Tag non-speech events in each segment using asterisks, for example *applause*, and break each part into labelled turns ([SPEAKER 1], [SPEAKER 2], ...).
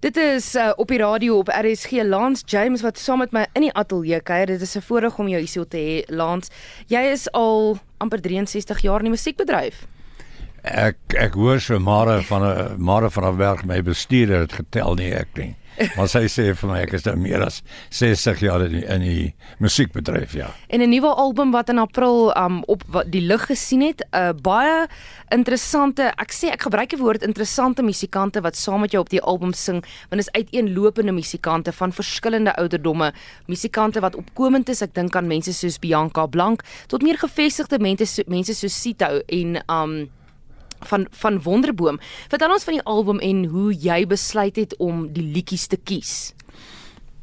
[SPEAKER 1] Dit is uh, op die radio op RSG Lance James wat saam met my in die ateljee kuier. Dit is 'n voorreg om jou hier te hê Lance. Jy is al amper 63 jaar in die musiekbedryf.
[SPEAKER 2] Ek ek hoor so Mare van 'n Mare van der Berg my bestuurder het getel nie ek nie. Maar sy sê vir my ek is nou meer as 60 jaar in die, in die musiekbedryf, ja.
[SPEAKER 1] En 'n nuwe album wat in April um op die lig gesien het, 'n uh, baie interessante, ek sê ek gebruik die woord interessante musikante wat saam met jou op die album sing, want dit is uiteenlopende musikante van verskillende ouderdomme, musikante wat opkomend is, ek dink aan mense soos Bianca Blank tot meer gevestigde mense mense soos Sito en um van van Wonderboom. Vertel ons van die album en hoe jy besluit het om die liedjies te kies.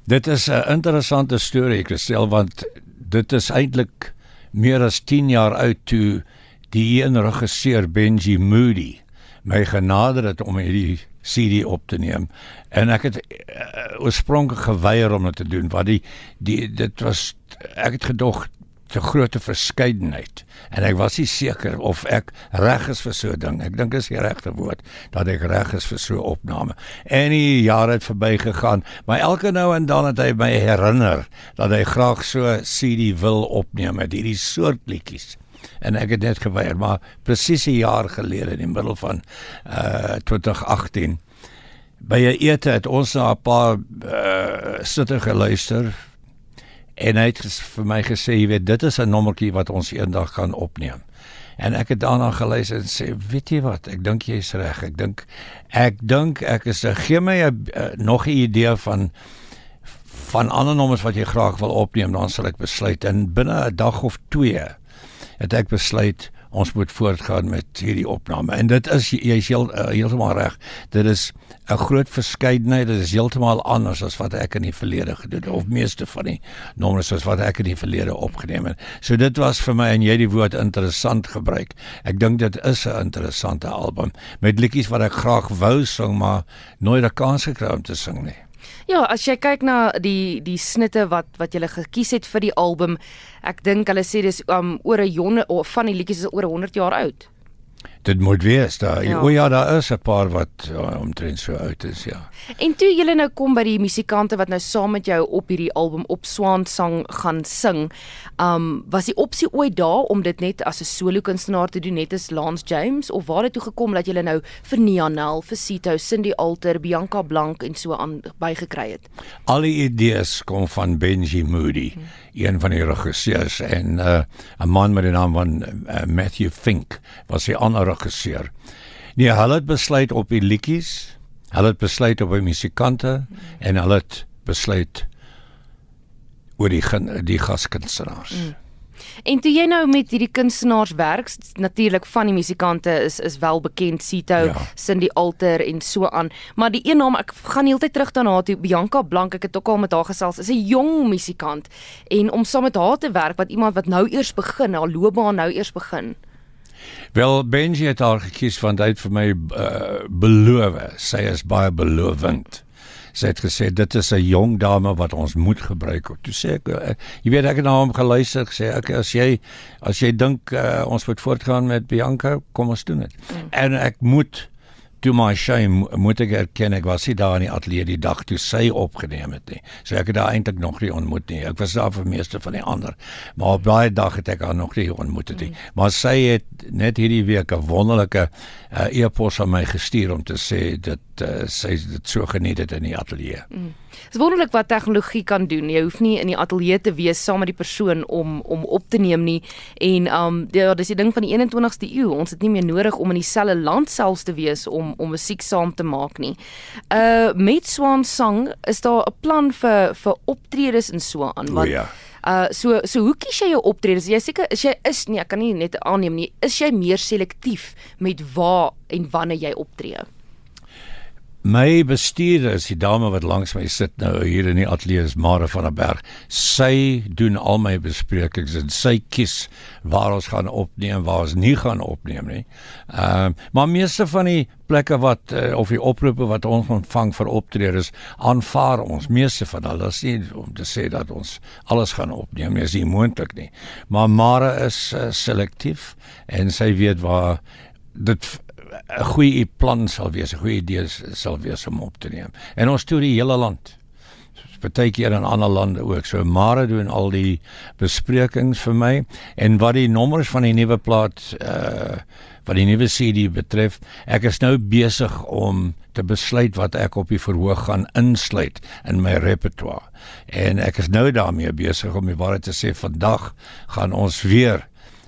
[SPEAKER 2] Dit is 'n interessante storie, Christel, want dit is eintlik meer as 10 jaar oud toe die een regisseur Benji Moody my genader het om hierdie CD op te neem en ek het uh, oorspronklik geweier om dit te doen want die die dit was ek het gedog te groote verskeidenheid en ek was nie seker of ek reg is vir so 'n ding. Ek dink dis die regte woord dat ek reg is vir so 'n opname. En die jare het verbygegaan, maar elke nou en dan het hy my herinner dat hy graag so CD wil opneem met hierdie soort liedjies. En ek het net geweier, maar presies 'n jaar gelede in die middel van uh 2018 by 'n ete het ons na 'n paar uh sitte geluister en hy het vir my gesê jy weet dit is 'n nommertjie wat ons eendag gaan opneem. En ek het daarna geluister en sê weet jy wat ek dink jy's reg. Ek dink ek dink ek is gee my 'n uh, nog 'n idee van van ander nommers wat jy graag wil opneem dan sal ek besluit en binne 'n dag of 2 het ek besluit ons moet voortgaan met hierdie opname. En dit is jy's heel, uh, heeltemal reg. Dit is 'n groot verskeidenheid dit is heeltemal anders as wat ek in die verlede gedoen het of meeste van die nommers as wat ek in die verlede opgeneem het. So dit was vir my en jy die woord interessant gebruik. Ek dink dit is 'n interessante album. Met liedjies wat ek graag wou sing maar nooit 'n kans gekry om te sing nie
[SPEAKER 1] Ja, as jy kyk na die die snitte wat wat jy gekies het vir die album, ek dink hulle sê dis um oor 'n jonge of van die liedjies is oor 100 jaar oud.
[SPEAKER 2] Dit moet wees daar. Ja. O ja, daar is 'n paar wat ja, omtrent so oud is, ja.
[SPEAKER 1] En toe jy nou kom by die musikante wat nou saam met jou op hierdie album op Swan Sang gaan sing, um was die opsie ooit daar om dit net as 'n solo kunstenaar te doen net as Lance James of waar het toe gekom dat jy nou vir Nianel, vir Sito, Cindy Alter, Bianca Blank en so aan bygekry het?
[SPEAKER 2] Al die idees kom van Benji Moody, hmm. Een van die regisseurs en uh, 'n man met die naam van uh, Matthew Fink was die ander regisseur. Nee, hulle het besluit op die liedjies. Hulle het besluit op die musikante en hulle het besluit oor die die gaskunstenaars. Mm.
[SPEAKER 1] En toe jy nou met hierdie kunstenaars werk, natuurlik van die musikante is is wel bekend Sito, ja. Cindy Alter en so aan, maar die een naam ek gaan heeltyd terug daarna toe Bianca Blank, ek het ook al met haar gesels, is 'n jong musikant en om saam met haar te werk wat iemand wat nou eers begin, haar loopbaan nou eers begin.
[SPEAKER 2] Wel Benji het haar gekies want hy het vir my uh, beloof. Sy is baie belovend. Sy het gesê dit is 'n jong dame wat ons moet gebruik. Toe sê ek uh, jy weet ek het na hom geluister gesê ek as jy as jy dink uh, ons moet voortgaan met Bianca, kom ons doen dit. Mm. En ek moet to my shame moet ek erken ek was nie daar in die ateljee die dag toe sy opgeneem het nie. So ek het haar eintlik nog nie ontmoet nie. Ek was daar vir meeste van die ander. Maar op daai dag het ek haar nog nie ontmoet nie. Maar sy het net hierdie week 'n wonderlike uh, e-pos aan my gestuur om te sê dat uh, sy dit so geniet het in die ateljee. Mm.
[SPEAKER 1] Dit is wonderlik wat tegnologie kan doen. Jy hoef nie in die ateljee te wees saam met die persoon om om op te neem nie. En um ja, dis die ding van die 21ste eeu. Ons het nie meer nodig om in dieselfde land selfs te wees om om musiek saam te maak nie. Uh met Swan Sang is daar 'n plan vir vir optredes en so aan
[SPEAKER 2] wat ja.
[SPEAKER 1] Uh so so hoe kies jy jou optredes? Jy seker is jy is nie, ek kan nie net aanneem nie. Is jy meer selektief met waar en wanneer jy optree?
[SPEAKER 2] My bestuurder is die dame wat langs my sit nou hier in die ateljee is Mare van der Berg. Sy doen al my besprekings en sy kies waar ons gaan opneem, waar ons nie gaan opneem nie. Ehm uh, maar meeste van die plekke wat uh, of die oproepe wat ons ontvang vir optredes aanvaar ons meeste van hulle. Dit is nie om te sê dat ons alles gaan opneem nie, is nie moontlik nie. Maar Mare is uh, selektief en sy weet waar dit 'n goeie plan sal wees, 'n goeie idee sal wees om op te neem. En ons toer die hele land partykeer in ander lande ook. So Mara doen al die besprekings vir my en wat die nommers van die nuwe plaat uh wat die nuwe CD betref, ek is nou besig om te besluit wat ek op die verhoog gaan insluit in my repertoire. En ek is nou daarmee besig om die waarheid te sê vandag gaan ons weer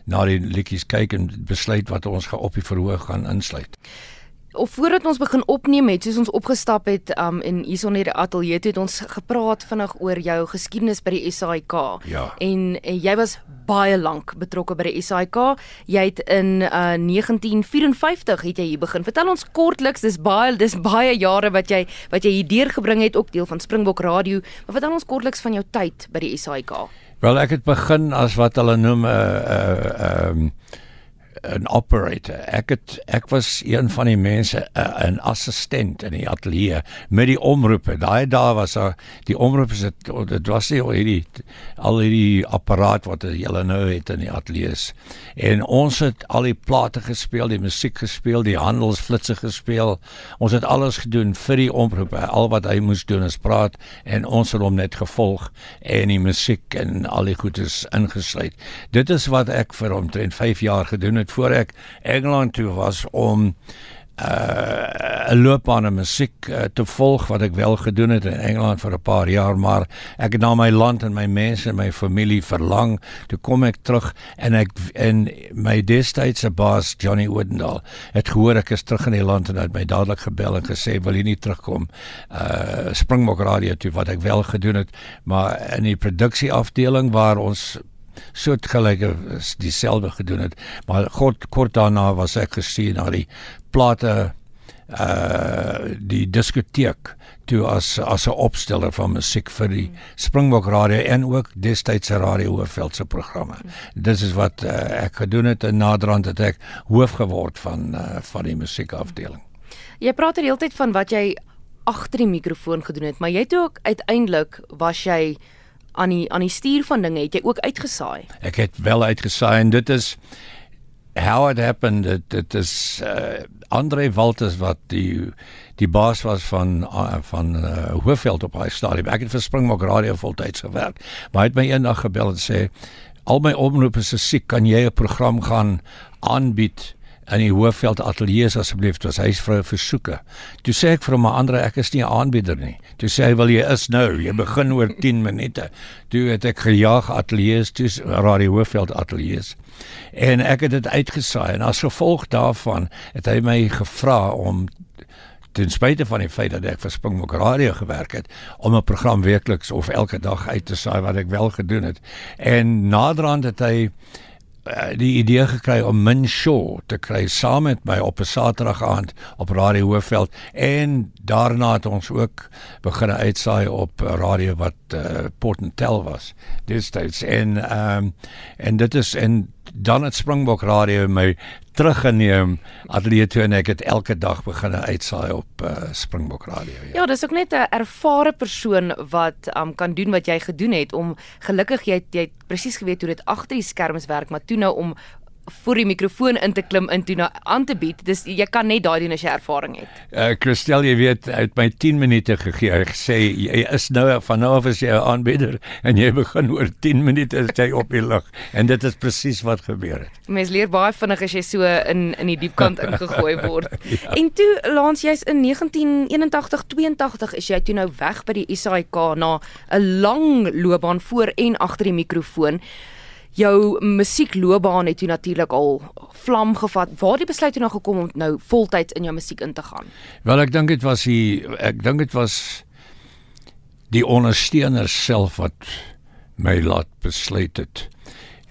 [SPEAKER 2] na die liedjies kyk en besluit wat ons gaan op die verhoog gaan insluit
[SPEAKER 1] of voordat ons begin opneem het, soos ons opgestap het um in hierson in die ateljee het ons gepraat vinnig oor jou geskiedenis by die SAIK.
[SPEAKER 2] Ja.
[SPEAKER 1] En, en jy was baie lank betrokke by die SAIK. Jy het in uh 1954 het jy hier begin. Vertel ons kortliks, dis baie dis baie jare wat jy wat jy hier deurgebring het, ook deel van Springbok Radio. Maar vertel ons kortliks van jou tyd by die SAIK.
[SPEAKER 2] Wel, ek het begin as wat hulle noem 'n uh, 'n uh, um uh, 'n operator. Ek het ek was een van die mense uh, 'n assistent in die ateljee met die omroepe. Daai dae was daar die omroepe se dit was nie al hierdie al hierdie apparaat wat hulle nou het in die ateljee's. En ons het al die plate gespeel, die musiek gespeel, die handelsflitsse gespeel. Ons het alles gedoen vir die omroepe. Al wat hy moes doen is praat en ons het hom net gevolg en die musiek en al die goedes ingesluit. Dit is wat ek vir omtrent 5 jaar gedoen het voor ek Engeland toe was om uh 'n loopbaan in musiek uh, te volg wat ek wel gedoen het in Engeland vir 'n paar jaar maar ek het na my land en my mense en my familie verlang. Toe kom ek terug en ek en my destydse baas Johnny Woodendal het gehoor ek is terug in die land en het my dadelik gebel en gesê wil jy nie terugkom uh Springbok Radio toe wat ek wel gedoen het maar in die produksie afdeling waar ons soortgelyke dieselfde gedoen het maar God kort daarna was ek gestuur na die plate uh die diskoteek toe as as 'n opsteller van musiek vir die Springbok Radio en ook destydse Radio Hoofveld se programme. Dis is wat uh, ek gedoen het en naderhand het ek hoof geword van uh, van die musiekafdeling.
[SPEAKER 1] Jy praat er heeltyd van wat jy agter die mikrofoon gedoen het, maar jy het ook uiteindelik was jy aan die aan die stuur van dinge het jy ook uitgesaai.
[SPEAKER 2] Ek het wel uitgesaai en dit is how it happened dit dit is uh, Andre Walters wat die die baas was van uh, van uh, Hoofveld op hy stadium. Ek het vir Springbok Radio voltyds gewerk. Maar hy het my eendag gebel en sê al my omroepe se siek, kan jy 'n program gaan aanbied? In die Hoofveld ateljee asseblief was hy vrou versoeke. Toe sê ek vir hom 'n ander ek is nie 'n aanbieder nie. Toe sê hy wil jy is nou, jy begin oor 10 minute. Toe het ek gejaag ateljees toe Radio Hoofveld ateljees. En ek het dit uitgesaai en as gevolg daarvan het hy my gevra om ten spyte van die feit dat ek vir Springbok Radio gewerk het om 'n program weekliks of elke dag uit te saai wat ek wel gedoen het. En naderhand het hy die idee gekry om Min Shaw te kry saam met my op 'n Saterdag aand op Radio Hoofveld. En daarna het ons ook begin uitsaai op radio wat uh, Port Natal was. Dis dit en ehm um, en dit is en dan het Springbok Radio my teruggeneem ateljee toe en ek het elke dag begin uitsaai op uh, Springbok Radio.
[SPEAKER 1] Ja, ja dis ook net 'n ervare persoon wat um, kan doen wat jy gedoen het om gelukkig jy jy het presies geweet hoe dit agter die skerms werk, maar toe nou om voor die mikrofoon in te klim in toe na aan te bied. Dis jy kan net daai doen as jy ervaring het.
[SPEAKER 2] Uh Christel, jy weet uit my 10 minute gegee. Ek sê jy is nou van nou af as jy 'n aanbieder en jy begin oor 10 minute as jy op die lug en dit is presies wat gebeur het.
[SPEAKER 1] Mens leer baie vinnig as jy so in in die diep kant ingegooi *laughs* word. ja. En toe laans jy's in 1981 82 is jy toe nou weg by die ISAK na 'n lang loopbaan voor en agter die mikrofoon jou musiekloopbaan het jy natuurlik al vlam gevat. Waar het jy besluit jy nou gekom om nou voltyds in jou musiek in te gaan?
[SPEAKER 2] Wel ek dink dit was die ek dink dit was die ondersteuners self wat my laat besluit het.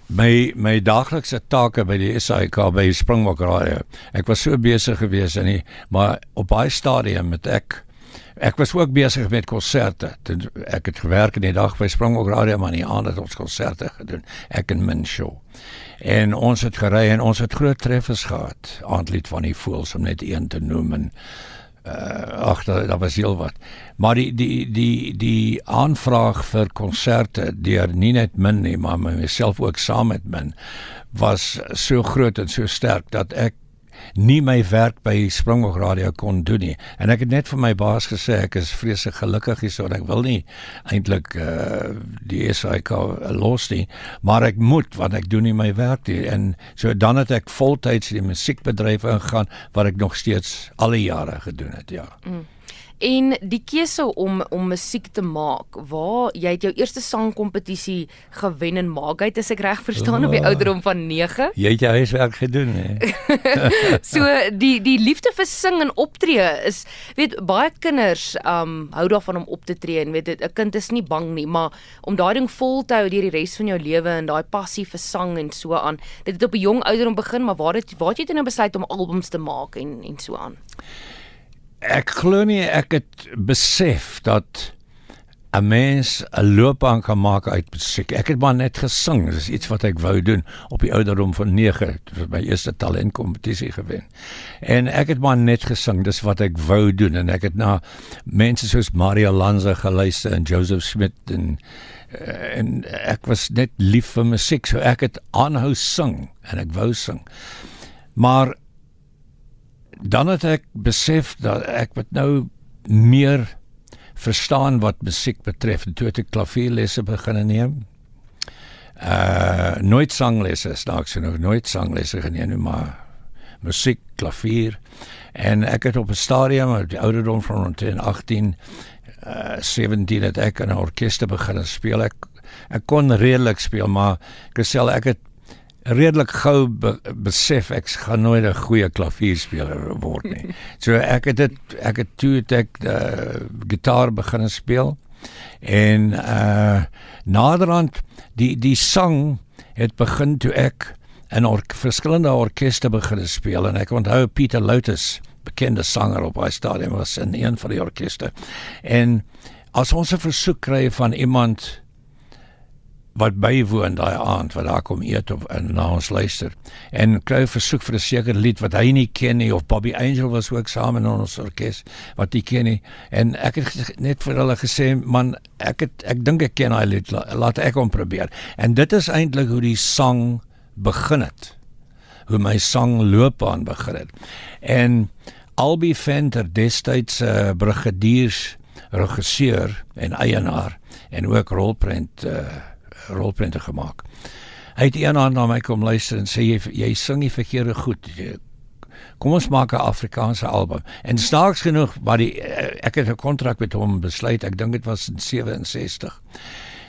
[SPEAKER 2] My my daaglikse take by die SAK by Springbok Radio. Ek was so besig geweest in die maar op baie stadium met ek Ek was ook besig met konserte. Ek het gewerk in die dag by Springbok Radio maar nie aan dat ons konserte gedoen. Ek en Min Show. En ons het gery en ons het groot treffers gehad. Aandlied van die voels om net een te noem en uh ag daar da was heel wat. Maar die die die die aanvraag vir konserte deur nie net Min nie, maar myself ook saam met Min was so groot en so sterk dat ek nie my werk by Springbok Radio kon doen nie. En ek het net vir my baas gesê ek is vreeslik gelukkig hier so en ek wil nie eintlik uh die SAK los nie, maar ek moet want ek doen nie my werk nie. En so dan het ek voltyds in die musiekbedryf ingegaan wat ek nog steeds al die jare gedoen het, ja. Mm.
[SPEAKER 1] En die keuse om om musiek te maak, waar jy het jou eerste sangkompetisie gewen in Maagheid as ek reg verstaan oh, op die ah. ouderdom van 9.
[SPEAKER 2] Jy het jou huiswerk gedoen hè. *laughs*
[SPEAKER 1] so die die liefde vir sing en optree is weet baie kinders um hou daarvan om op te tree en weet 'n kind is nie bang nie, maar om daai ding vol te hou deur die res van jou lewe en daai passie vir sang en so aan. Dit het op 'n jong ouderdom begin, maar waar het waar het jy toe nou besluit om albums te maak en en so aan?
[SPEAKER 2] Ek glo nie ek het besef dat 'n mens 'n loopbaan kan maak uit musiek. Ek het maar net gesing. Dit is iets wat ek wou doen op die ouderdom van 9 vir my eerste talentkompetisie gewen. En ek het maar net gesing. Dis wat ek wou doen en ek het na mense soos Mario Lanza geluister en Joseph Smith en eh, en ek was net lief vir musiek. So ek het aanhou sing en ek wou sing. Maar dan het ek besef dat ek moet nou meer verstaan wat musiek betref. Toe het ek klavierlesse begin neem. Uh nooit sanglesse, snaaks genoeg, nooit sanglesse geneem nie, maar musiek, klavier. En ek het op 'n stadium op die ouderdom van rond 18 uh 17 het ek in 'n orkeste begin speel. Ek ek kon redelik speel, maar ek sê ek het redelik gou be besef ek gaan nooit 'n goeie klavierspeler word nie. *laughs* So ek het dit ek het toe het ek uh, gitaar begin speel en uh naderhand die die sang het begin toe ek in or verskillende orkeste begin speel en ek onthou Pieter Lotus bekende sanger op hy stadium was in een van die orkeste en as ons 'n versoek kry van iemand wat bywoon daai aand wat daar kom eet of na ons luister. En kry versoek vir 'n sekere lied wat hy nie ken nie of Bobby Angel was ook saam in ons orkes wat hy ken nie. En ek het net vir hulle gesê man ek het ek dink ek ken daai lied. Laat ek hom probeer. En dit is eintlik hoe die sang begin het. Hoe my sang loopbaan begin het. En Albie Venter destyds 'n uh, brigadiers regisseur en eienaar en ook rolprent uh, rolprente gemaak. Hy het eendag na my kom luister en sê jy jy sing nie verkeerde goed. Kom ons maak 'n Afrikaanse album. En snaaks genoeg wat die eh, ek het 'n kontrak met hom besluit. Ek dink dit was in 67.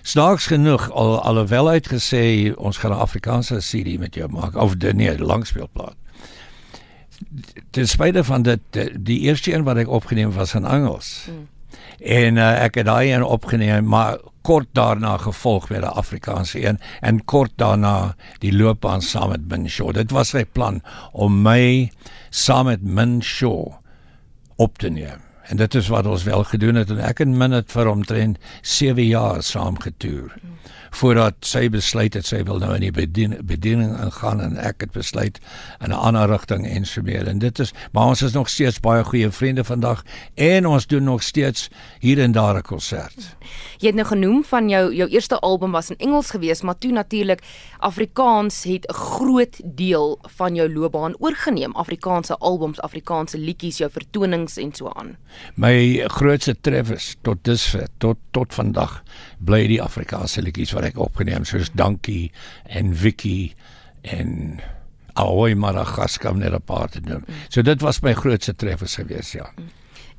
[SPEAKER 2] Snaaks genoeg al alhoewel hy het gesê ons gaan 'n Afrikaanse CD met jou maak of nee, langspeelplaat. Ten spyte van die, die eerste een wat ek opgeneem was in Engels. Mm. En uh, ek het daai een opgeneem, maar kort daarna gevolg met 'n Afrikaanse een en kort daarna die loopbaan saam met Min Shaw. Dit was sy plan om my saam met Min Shaw op te neem. En dit is wat ons wel gedoen het en ek en Min het vir omtrent 7 jaar saam getoer. Voordat sy besluit het sy wil nou in die bediening, bediening ingaan en ek het besluit in 'n ander rigting en so meer. En dit is maar ons is nog steeds baie goeie vriende vandag en ons doen nog steeds hier en daar 'n konsert.
[SPEAKER 1] Jy het nou genoem van jou jou eerste album was in Engels geweest, maar toe natuurlik Afrikaans het 'n groot deel van jou loopbaan oorgeneem. Afrikaanse albums, Afrikaanse liedjies, jou vertonings en so aan.
[SPEAKER 2] My grootste treffers tot dusver tot tot vandag bly die Afrikaanse liedjies wat ek opgeneem soos Dankie en Vicky en Ahoy Madagaskar net 'n paar te noem. So dit was my grootste treffers gewees, ja. Mm.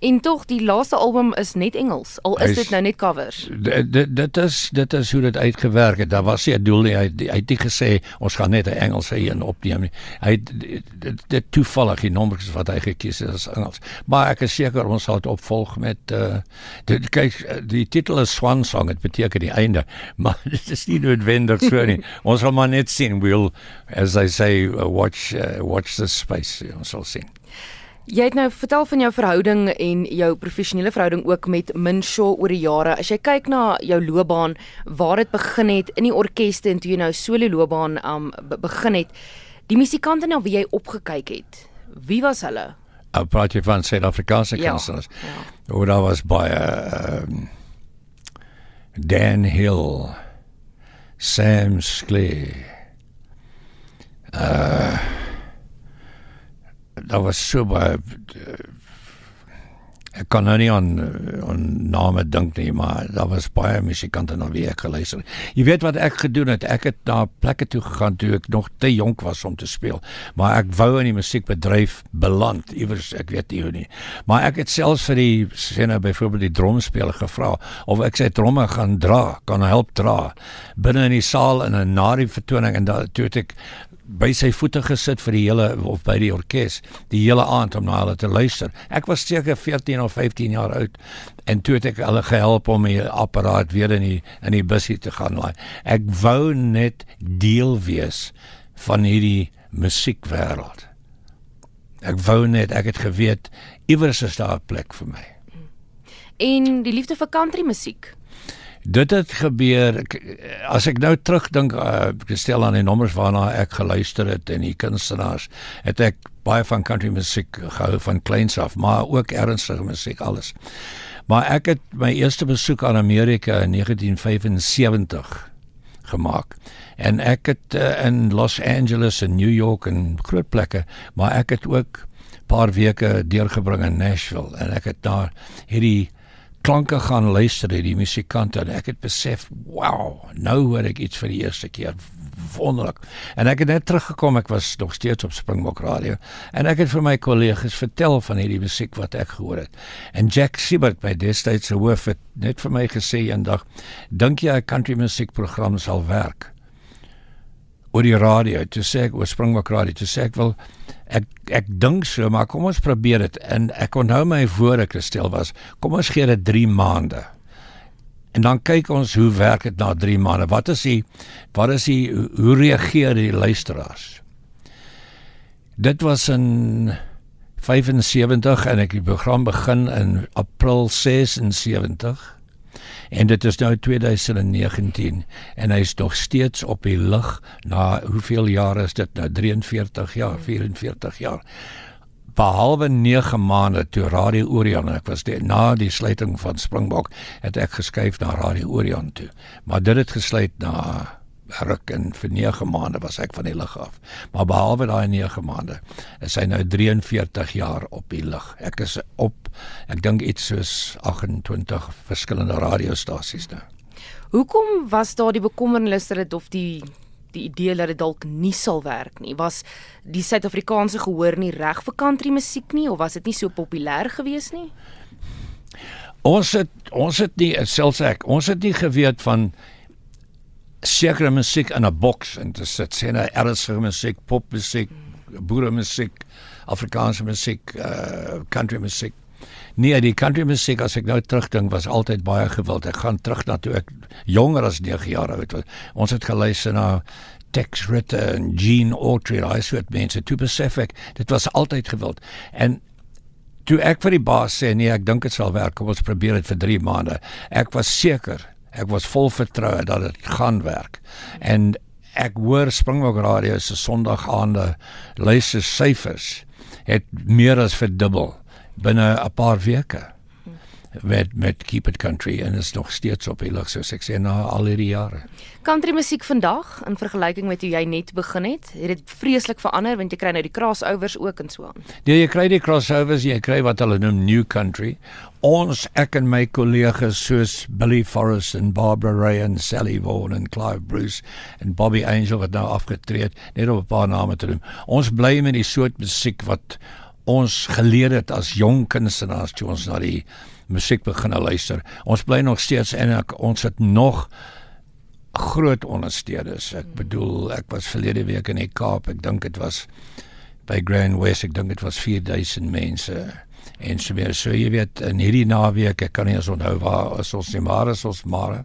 [SPEAKER 1] En tog die laaste album is net Engels. Al is dit nou net covers.
[SPEAKER 2] Dit dit is dit is hoe dit uitgewerk het. Daar was nie 'n doel nie. Hy hy het nie gesê ons gaan net 'n Engelse een opneem nie. Hy dit dit toevallig die nommers wat hy gekies het as Engels. Maar ek is seker ons sal dit opvolg met uh dit kyk die titel is Swan Song. Dit beteken die einde. *laughs* Maar dit is nie noodwendig so nie. *laughs* ons sal maar net sien. We'll as I say uh, watch uh, watch the space. Ons sal sien.
[SPEAKER 1] Jy het nou vertel van jou verhouding en jou professionele verhouding ook met Minshaw oor die jare. As jy kyk na jou loopbaan, waar dit begin het in die orkeste en toe jy nou solo loopbaan um begin het, die musikante na wie jy opgekyk het. Wie was hulle?
[SPEAKER 2] Ou praat jy van Suid-Afrikaanse ja, kunstenaars? Ja. Oor daar was baie um, Dan Hill, Sam Sklee. Uh daar was so baie ek kan nou nie aan aan name dink nie maar daar was baie musikante na wie ek geluister. Jy weet wat ek gedoen het? Ek het na plekke toe gegaan toe ek nog te jonk was om te speel, maar ek wou in die musiekbedryf beland iewers ek weet nie hoe nie. Maar ek het selfs vir die sê nou byvoorbeeld die drumspeler gevra of ek sy tromme gaan dra, kan help dra binne in die saal in 'n na die vertoning en daar toe het ek by sy voete gesit vir die hele of by die orkes die hele aand om na hulle te luister. Ek was seker 14 of 15 jaar oud en toe het ek hulle gehelp om die apparaat weer in die in die busie te gaan laai. Ek wou net deel wees van hierdie musiekwêreld. Ek wou net ek het geweet iewers is daar 'n plek vir my.
[SPEAKER 1] En die liefde vir country musiek
[SPEAKER 2] dit het gebeur as ek nou terugdink uh, gestel aan die nommers waarna ek geluister het en die kunstenaars het ek baie van country musiek gehou van kleins af maar ook ernstige musiek alles. Maar ek het my eerste besoek aan Amerika in 1975 gemaak. En ek het uh, in Los Angeles en New York en groot plekke maar ek het ook paar weke deurgebring in Nashville en ek het daar hierdie klanke gaan luister hierdie musikante en ek het besef wow nou hoor ek iets vir die eerste keer. Wonderlik. En ek het net teruggekom ek was nog steeds op Springbok radio en ek het vir my kollegas vertel van hierdie musiek wat ek gehoor het. En Jack Siebert by destyds se hoof het net vir my gesê eendag dink jy 'n country musiekprogram sal werk oor die radio. Toe sê ek oor Springbok radio toe sê ek wil ek ek dink so maar kom ons probeer dit. En ek onthou my woorde gestel was kom ons gee dit 3 maande. En dan kyk ons hoe werk dit na 3 maande. Wat is die wat is die hoe reageer die luisteraars? Dit was in 75 en ek die program begin in april 76 en dit is nou 2019 en hy is nog steeds op die lug na hoeveel jare is dit nou? 43 jaar 44 jaar. Behalwe 9 maande toe Radio Orion ek was die, na die sluiting van Springbok het ek geskuif na Radio Orion toe. Maar dit het gesluit na ruk en vir 9 maande was ek van die lug af. Maar behalwe daai 9 maande is hy nou 43 jaar op die lug. Ek is op ek dink iets soos 28 verskillende radiostasies nou.
[SPEAKER 1] Hoekom was daar die bekommernis dat dit of die die idee dat dit dalk nie sal werk nie? Was die Suid-Afrikaanse gehoor nie reg vir country musiek nie of was dit nie so populêr gewees nie?
[SPEAKER 2] Ons het ons het nie selfs ek, ons het nie geweet van sekere musiek in 'n boks en dit sit sê nou ernstige musiek, popmusiek, boere musiek, Afrikaanse musiek, uh country musiek. Nee, die country musiek as ek nou terugdink was altyd baie gewild. Ek gaan terug na toe ek jonger as 9 jaar oud was. Ons het geluister na Tex Ritter en Gene Autry, daai soort mense. Toe besef ek, dit was altyd gewild. En toe ek vir die baas sê nee, ek dink dit sal werk. Kom ons probeer dit vir 3 maande. Ek was seker Ek was vol vertroue dat dit gaan werk. En ek hoor Springbok Radio se Sondagaande luister syfers het meer as verdubbel binne 'n paar weke met met Keep It Country en is nog steeds op die lig soos ek sê na al hierdie jare.
[SPEAKER 1] Country musiek vandag in vergelyking met hoe jy net begin het, het dit vreeslik verander want jy kry nou die crossovers ook en so aan.
[SPEAKER 2] Nee, jy kry die crossovers, jy kry wat hulle noem new country. Ons ek en my kollegas soos Billy Forrest en Barbara Ray en Sally Vaughan en Clive Bruce en Bobby Angel wat nou afgetree het, net om 'n paar name te noem. Ons bly met die soort musiek wat ons geleer het as jong kunstenaars toe ons na die musiek begin luister. Ons bly nog steeds en ek, ons het nog groot ondersteuners. Ek bedoel, ek was verlede week in die Kaap. Ek dink dit was by Grand West. Ek dink dit was 4000 mense. En so weer so jy weet in hierdie naweek, ek kan nie eens onthou waar is ons nie maar is ons maar.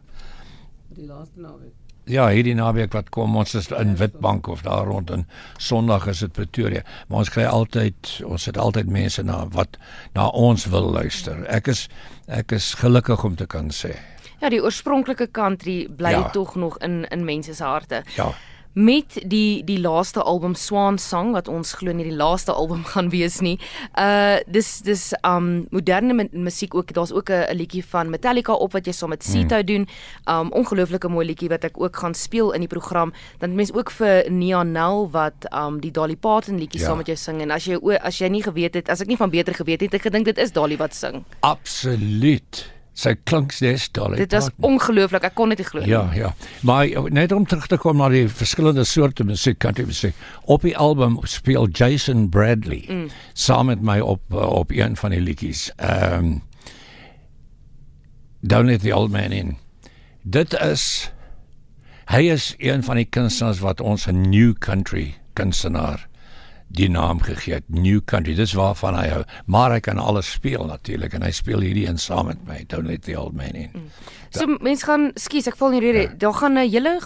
[SPEAKER 2] Die laaste naweek ja, hierdie naweek wat kom, ons is in Witbank of daar rond en Sondag is dit Pretoria. Maar ons kry altyd, ons het altyd mense na wat na ons wil luister. Ek is ek is gelukkig om te kan sê.
[SPEAKER 1] Ja, die oorspronklike country bly ja. tog nog in in mense se harte.
[SPEAKER 2] Ja.
[SPEAKER 1] Met die die laaste album Swan Song wat ons glo nie die laaste album *laughs* gaan wees nie. Uh dis dis um moderne musiek ook. Daar's ook 'n liedjie van Metallica op wat jy saam met Sito hmm. doen. Um ongelooflike mooi liedjie wat ek ook gaan speel in die program. Dan mense ook vir Nia Nel wat um die Dolly Parton liedjie ja. saam met jou sing en as jy as jy nie geweet het, as ek nie van beter geweet het, ek gedink dit is Dolly wat sing.
[SPEAKER 2] Absoluut sy klink steeds dolly.
[SPEAKER 1] Dit is ongelooflik. Ek kon dit nie glo
[SPEAKER 2] nie. Ja, ja. Maar net om terug te kom na die verskillende soorte musiek, kan jy sê, op die album speel Jason Bradley mm. saam met my op op een van die liedjies. Ehm um, Don't let the old man in. Dit is hy is een van die kunstenaars wat ons 'n new country kunstenaar die naam gegee het New Country dis waarvan hy hou maar hy kan alles speel natuurlik en hy speel hierdie een saam met my Don't Let the Old Man In mm.
[SPEAKER 1] So mense gaan skus ek val nie rede ja. daar gaan 'n hele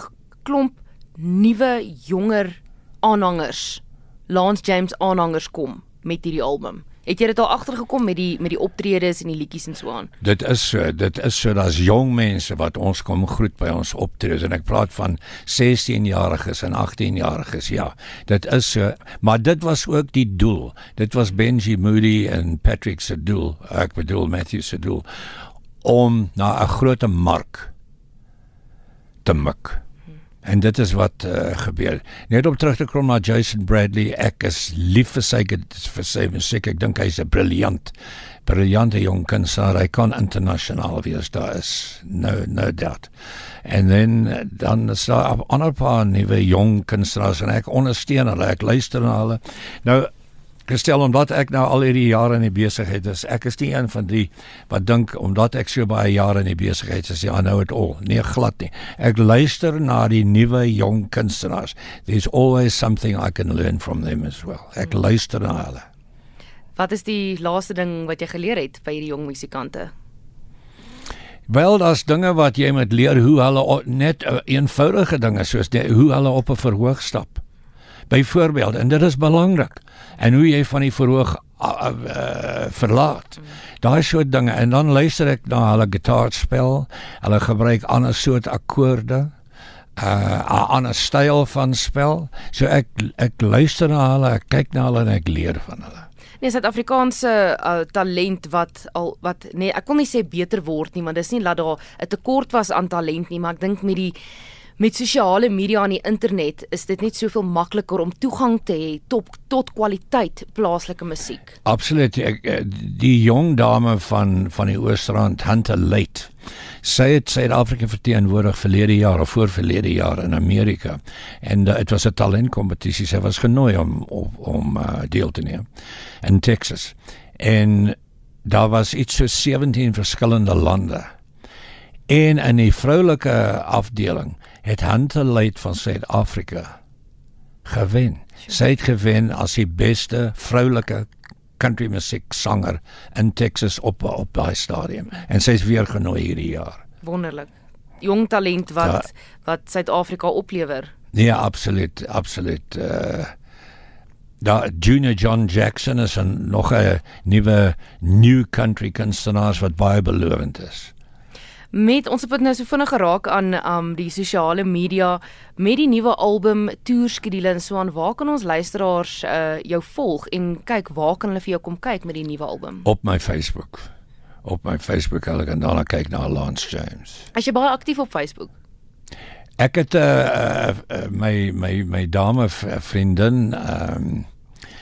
[SPEAKER 1] klomp nuwe jonger aanhangers Lance James aanhangers kom met hierdie album Het jy dit al agtergekom met die met die optredes en die liedjies en so aan?
[SPEAKER 2] Dit is so, dit is so daar's jong mense wat ons kom groet by ons optredes en ek praat van 16-jariges en 18-jariges. Ja, dit is so, maar dit was ook die doel. Dit was Benji Moody en Patrick se doel. Ek bedoel Matthew se doel om na 'n groot mark te mik. En dit is wat uh, gebeur. Net om terug te kom na Jason Bradley, ek is lief vir sy vir sy musiek. Ek dink hy's 'n briljant briljante jong kunstenaar. Hy kan internasionaal wees. Daar is no no doubt. En dan dan is daar 'n ander paar nuwe jong kunstenaars en ek ondersteun hulle. Ek luister na hulle. Nou gestel omdat ek nou al hierdie jare in die besigheid is. Ek is nie een van die wat dink omdat ek so baie jare in die besigheid is, ja, nou het al. Nee, glad nie. Ek luister na die nuwe jong kunstenaars. There's always something I can learn from them as well. Ek hmm. luister na hulle.
[SPEAKER 1] Wat is die laaste ding wat jy geleer het by hierdie jong musikante?
[SPEAKER 2] Wel, daar's dinge wat jy moet leer hoe hulle net uh, eenvoudige dinge soos die, hoe hulle op 'n verhoog stap. Byvoorbeeld, en dit is belangrik en hoe jy van die verhoog uh, uh, verlaat. Daai soort dinge en dan luister ek na hulle gitaarspel. Hulle gebruik ander soort akkoorde uh 'n ander styl van spel. So ek ek luister na hulle, ek kyk na hulle en ek leer van hulle.
[SPEAKER 1] Nee, Suid-Afrikaanse uh, talent wat al wat nee, ek wil nie sê beter word nie, want dis nie dat daar 'n tekort was aan talent nie, maar ek dink met die met sosiale media en die internet is dit net soveel makliker om toegang te hê tot tot kwaliteit plaaslike musiek.
[SPEAKER 2] Absoluut. Ek, eh, die jong dame van van die Oostrand, Hunter Late. Sy het Suid-Afrika verteenwoordig verlede jaar of voor verlede jaar in Amerika. En dit uh, was 'n talentkompetisie. Sy was genooi om om, om uh, deel te neem in Texas. En daar was iets so 17 verskillende lande. En in die vroulike afdeling het Hunter Light van Suid-Afrika gewen. Sy het gewen as die beste vroulike country musiek sanger in Texas op op daai stadium en sy is weer genooi hierdie jaar.
[SPEAKER 1] Wonderlik. Jong talent wat da, wat Suid-Afrika oplewer.
[SPEAKER 2] Nee, absoluut, absoluut. Uh daar Junior John Jackson is 'n nog 'n nuwe new country kunstenaar wat baie belovend is
[SPEAKER 1] met ons het nou so vinnig geraak aan um die sosiale media met die nuwe album toerskedule en so aan waar kan ons luisteraars uh jou volg en kyk waar kan hulle vir jou kom kyk met die nuwe album?
[SPEAKER 2] Op my Facebook. Op my Facebook hulle kan dan kyk na Lance James.
[SPEAKER 1] As jy baie aktief op Facebook?
[SPEAKER 2] Ek het uh, uh, uh my my my dame vriendin um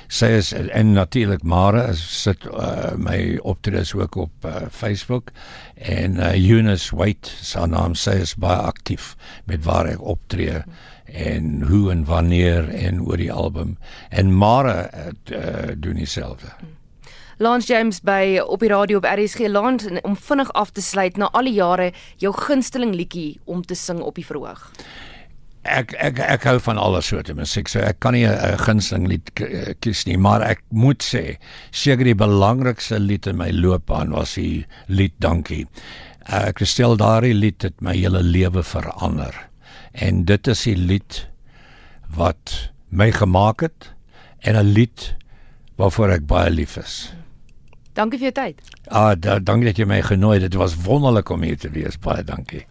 [SPEAKER 2] sy is en natuurlik Mara sit uh, my optredes ook op uh, Facebook en uh, Eunice White sy naam. Sy is baie aktief met waar ek optree en hoe en wanneer en oor die album. En Mara uh, uh, doen dieselfde
[SPEAKER 1] Lance James by op die radio op RSG Lance om vinnig af te sluit na al die jare jou gunsteling liedjie om te sing op die verhoog
[SPEAKER 2] ek ek ek hou van alle soorte musiek. So ek kan nie 'n gunsteling lied kies nie, maar ek moet sê seker die belangrikste lied in my loopbaan was die lied Dankie. Ek stel daardie lied het my hele lewe verander. En dit is die lied wat my gemaak het en 'n lied waarvoor ek baie lief is.
[SPEAKER 1] Dankie vir jou tyd.
[SPEAKER 2] Ah, da, dankie dat jy my genooi het. Dit was wonderlik om hier te wees. Baie dankie.